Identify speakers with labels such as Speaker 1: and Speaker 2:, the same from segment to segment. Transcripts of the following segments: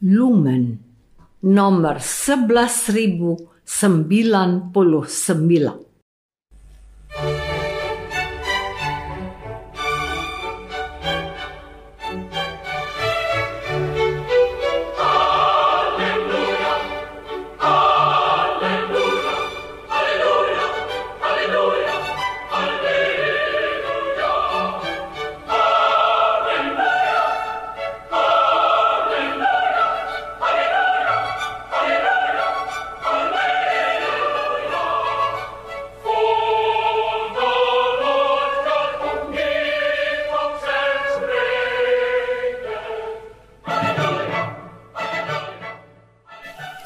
Speaker 1: Lumen nomor 11099.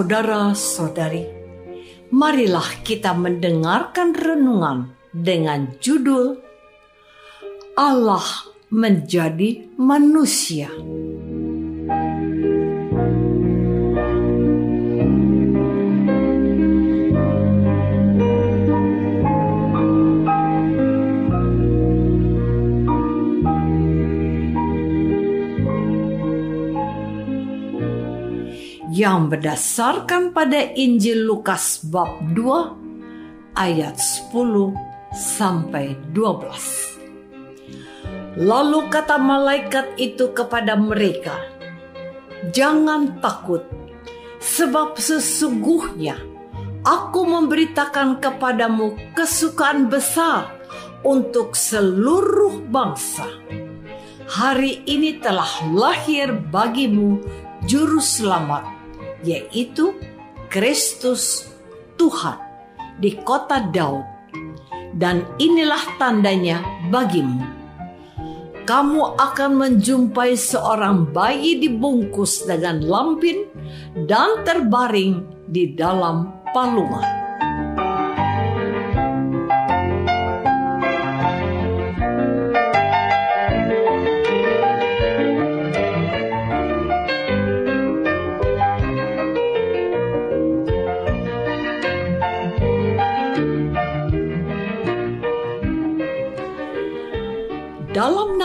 Speaker 1: Saudara-saudari, marilah kita mendengarkan renungan dengan judul Allah menjadi manusia. Yang berdasarkan pada Injil Lukas bab 2 ayat 10 sampai 12. Lalu kata malaikat itu kepada mereka, "Jangan takut, sebab sesungguhnya aku memberitakan kepadamu kesukaan besar untuk seluruh bangsa. Hari ini telah lahir bagimu juru selamat yaitu Kristus Tuhan di kota Daud. Dan inilah tandanya bagimu. Kamu akan menjumpai seorang bayi dibungkus dengan lampin dan terbaring di dalam palungan.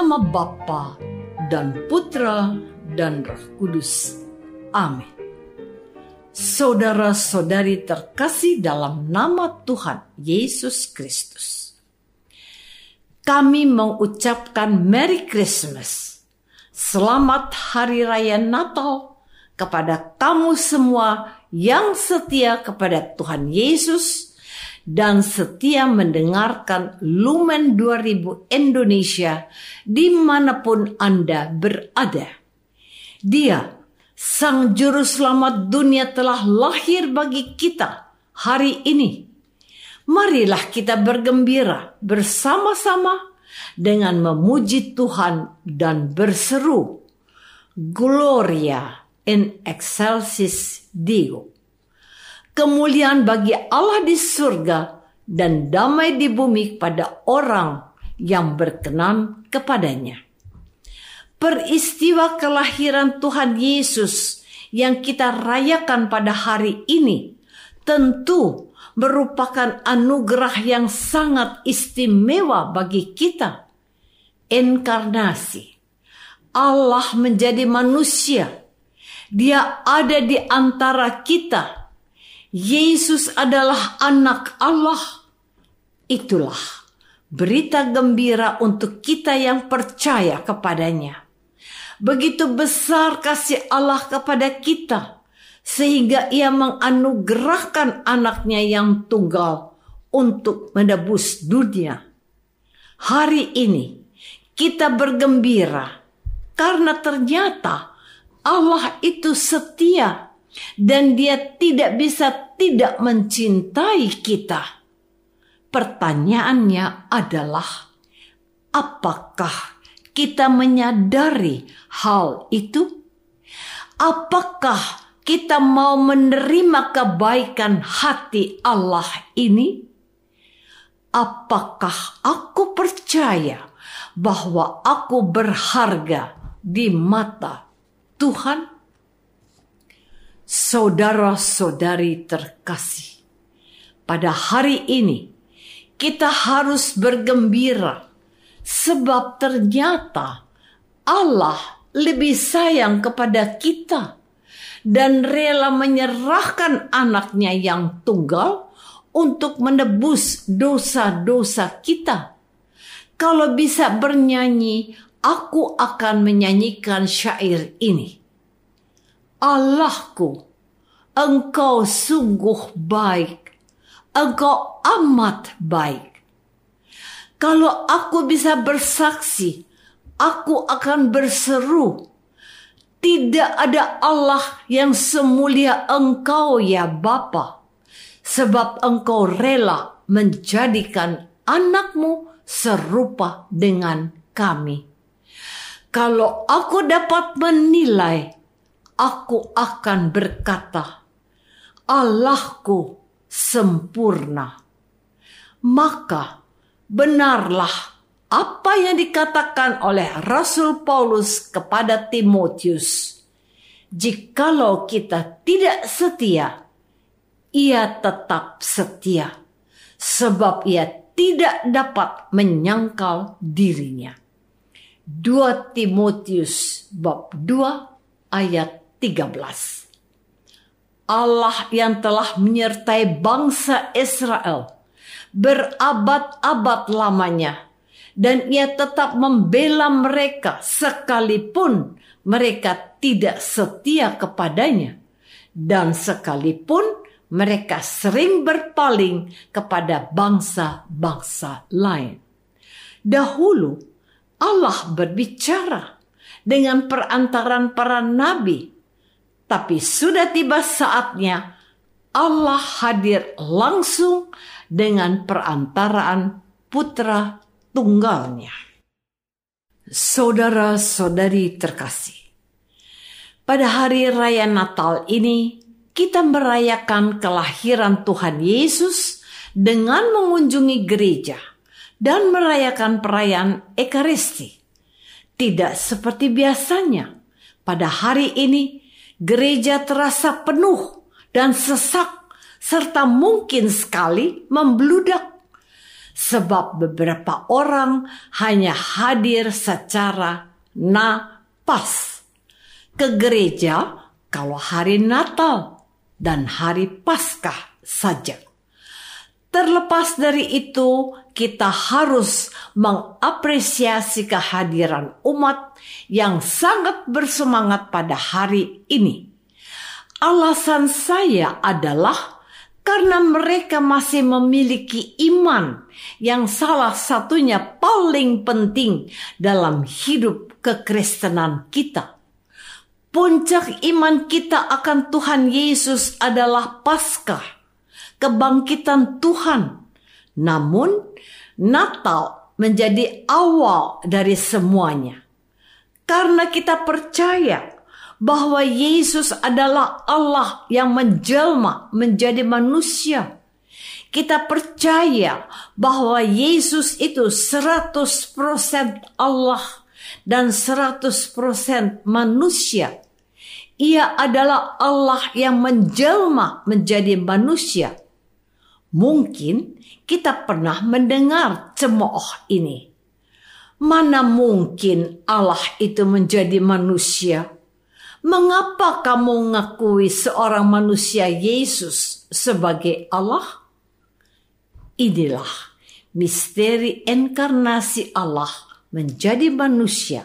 Speaker 1: Nama Bapa dan Putra dan Roh Kudus. Amin. Saudara-saudari terkasih dalam nama Tuhan Yesus Kristus. Kami mengucapkan Merry Christmas. Selamat Hari Raya Natal kepada kamu semua yang setia kepada Tuhan Yesus dan setia mendengarkan Lumen 2000 Indonesia di mana pun Anda berada. Dia, Sang Juru Selamat dunia telah lahir bagi kita hari ini. Marilah kita bergembira bersama-sama dengan memuji Tuhan dan berseru, Gloria in excelsis Deo kemuliaan bagi Allah di surga dan damai di bumi pada orang yang berkenan kepadanya. Peristiwa kelahiran Tuhan Yesus yang kita rayakan pada hari ini tentu merupakan anugerah yang sangat istimewa bagi kita. Inkarnasi. Allah menjadi manusia. Dia ada di antara kita Yesus adalah anak Allah. Itulah berita gembira untuk kita yang percaya kepadanya. Begitu besar kasih Allah kepada kita, sehingga ia menganugerahkan anaknya yang tunggal untuk menebus dunia. Hari ini kita bergembira karena ternyata Allah itu setia dan dia tidak bisa tidak mencintai kita. Pertanyaannya adalah, apakah kita menyadari hal itu? Apakah kita mau menerima kebaikan hati Allah ini? Apakah aku percaya bahwa aku berharga di mata Tuhan? Saudara-saudari terkasih, pada hari ini kita harus bergembira sebab ternyata Allah lebih sayang kepada kita dan rela menyerahkan anaknya yang tunggal untuk menebus dosa-dosa kita. Kalau bisa bernyanyi, aku akan menyanyikan syair ini. Allahku, Engkau sungguh baik, Engkau amat baik. Kalau aku bisa bersaksi, aku akan berseru, tidak ada Allah yang semulia Engkau ya Bapa, sebab Engkau rela menjadikan anakmu serupa dengan kami. Kalau aku dapat menilai aku akan berkata, Allahku sempurna. Maka benarlah apa yang dikatakan oleh Rasul Paulus kepada Timotius. Jikalau kita tidak setia, ia tetap setia, sebab ia tidak dapat menyangkal dirinya. 2 Timotius bab 2 ayat 13. Allah yang telah menyertai bangsa Israel berabad-abad lamanya dan ia tetap membela mereka sekalipun mereka tidak setia kepadanya dan sekalipun mereka sering berpaling kepada bangsa-bangsa lain. Dahulu Allah berbicara dengan perantaran para nabi tapi sudah tiba saatnya Allah hadir langsung dengan perantaraan putra tunggalnya. Saudara-saudari terkasih, pada hari raya Natal ini kita merayakan kelahiran Tuhan Yesus dengan mengunjungi gereja dan merayakan perayaan Ekaristi. Tidak seperti biasanya, pada hari ini gereja terasa penuh dan sesak serta mungkin sekali membludak sebab beberapa orang hanya hadir secara napas ke gereja kalau hari Natal dan hari Paskah saja. Terlepas dari itu, kita harus mengapresiasi kehadiran umat yang sangat bersemangat pada hari ini. Alasan saya adalah karena mereka masih memiliki iman yang salah satunya paling penting dalam hidup kekristenan kita. Puncak iman kita akan Tuhan Yesus adalah Paskah kebangkitan Tuhan. Namun, Natal menjadi awal dari semuanya. Karena kita percaya bahwa Yesus adalah Allah yang menjelma menjadi manusia. Kita percaya bahwa Yesus itu 100% Allah dan 100% manusia. Ia adalah Allah yang menjelma menjadi manusia Mungkin kita pernah mendengar cemooh ini. Mana mungkin Allah itu menjadi manusia? Mengapa kamu mengakui seorang manusia Yesus sebagai Allah? Inilah misteri inkarnasi Allah menjadi manusia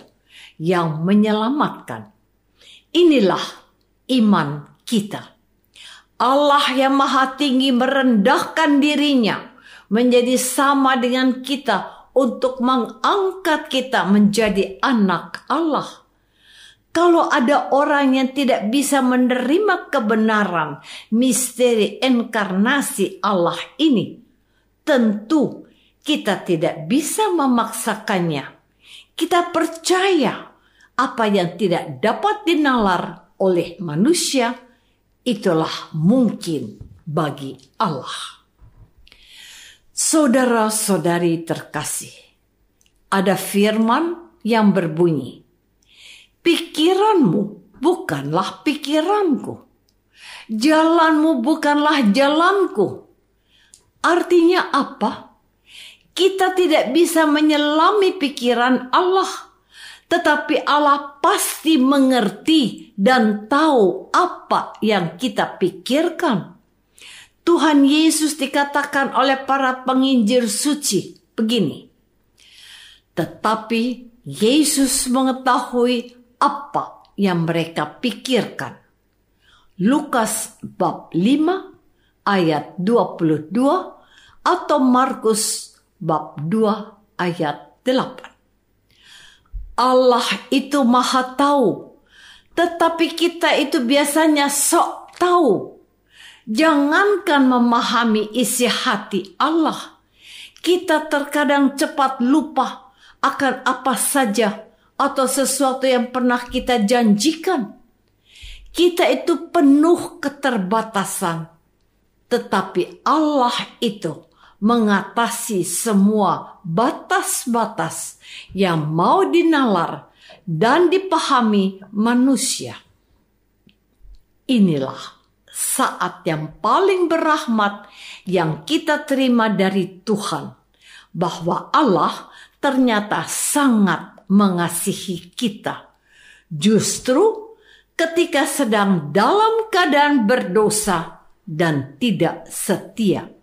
Speaker 1: yang menyelamatkan. Inilah iman kita. Allah yang maha tinggi merendahkan dirinya menjadi sama dengan kita untuk mengangkat kita menjadi anak Allah. Kalau ada orang yang tidak bisa menerima kebenaran misteri inkarnasi Allah ini, tentu kita tidak bisa memaksakannya. Kita percaya apa yang tidak dapat dinalar oleh manusia, itulah mungkin bagi Allah. Saudara-saudari terkasih, ada firman yang berbunyi, Pikiranmu bukanlah pikiranku, jalanmu bukanlah jalanku. Artinya apa? Kita tidak bisa menyelami pikiran Allah, tetapi Allah pasti mengerti dan tahu apa yang kita pikirkan. Tuhan Yesus dikatakan oleh para penginjil suci begini. Tetapi Yesus mengetahui apa yang mereka pikirkan. Lukas bab 5 ayat 22 atau Markus bab 2 ayat 8. Allah itu maha tahu, tetapi kita itu biasanya sok tahu. Jangankan memahami isi hati Allah, kita terkadang cepat lupa akan apa saja atau sesuatu yang pernah kita janjikan. Kita itu penuh keterbatasan, tetapi Allah itu mengatasi semua batas-batas yang mau dinalar dan dipahami manusia. Inilah saat yang paling berahmat yang kita terima dari Tuhan, bahwa Allah ternyata sangat mengasihi kita. Justru ketika sedang dalam keadaan berdosa dan tidak setia,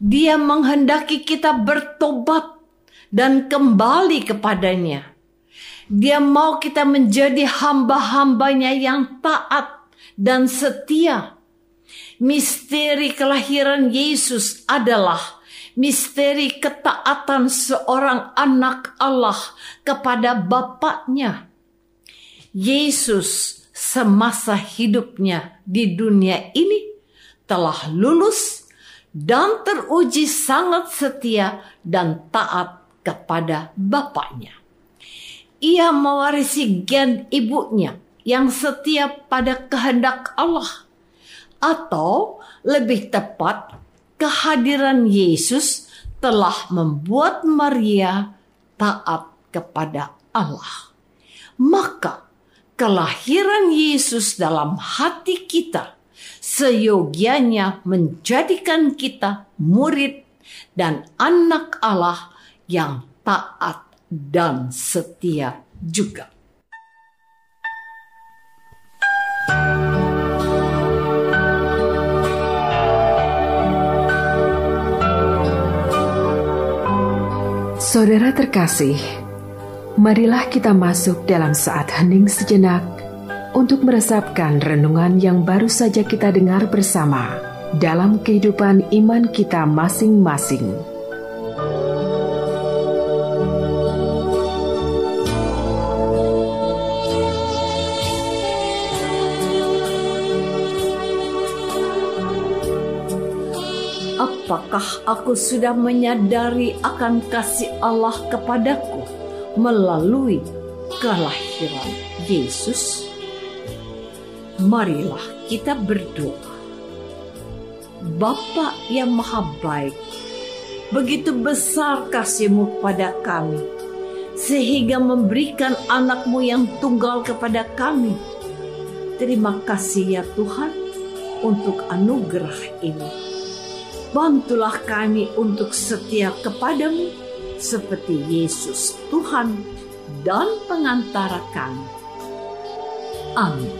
Speaker 1: Dia menghendaki kita bertobat dan kembali kepadanya. Dia mau kita menjadi hamba-hambanya yang taat dan setia. Misteri kelahiran Yesus adalah misteri ketaatan seorang anak Allah kepada Bapaknya. Yesus semasa hidupnya di dunia ini telah lulus dan teruji sangat setia dan taat kepada Bapaknya. Ia mewarisi gen ibunya yang setia pada kehendak Allah, atau lebih tepat, kehadiran Yesus telah membuat Maria taat kepada Allah. Maka, kelahiran Yesus dalam hati kita seyogianya menjadikan kita murid dan anak Allah yang taat dan setia juga.
Speaker 2: Saudara terkasih, marilah kita masuk dalam saat hening sejenak untuk meresapkan renungan yang baru saja kita dengar bersama dalam kehidupan iman kita masing-masing.
Speaker 1: Apakah aku sudah menyadari akan kasih Allah kepadaku melalui kelahiran Yesus? Marilah kita berdoa. Bapa yang maha baik, begitu besar kasihmu pada kami, sehingga memberikan anakmu yang tunggal kepada kami. Terima kasih ya Tuhan untuk anugerah ini bantulah kami untuk setia kepadamu seperti Yesus Tuhan dan pengantara kami. Amin.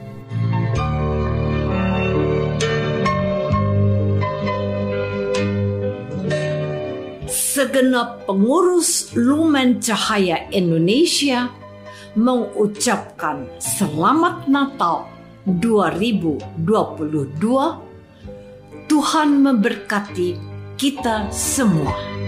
Speaker 1: Segenap pengurus Lumen Cahaya Indonesia mengucapkan Selamat Natal 2022. Tuhan memberkati kita semua.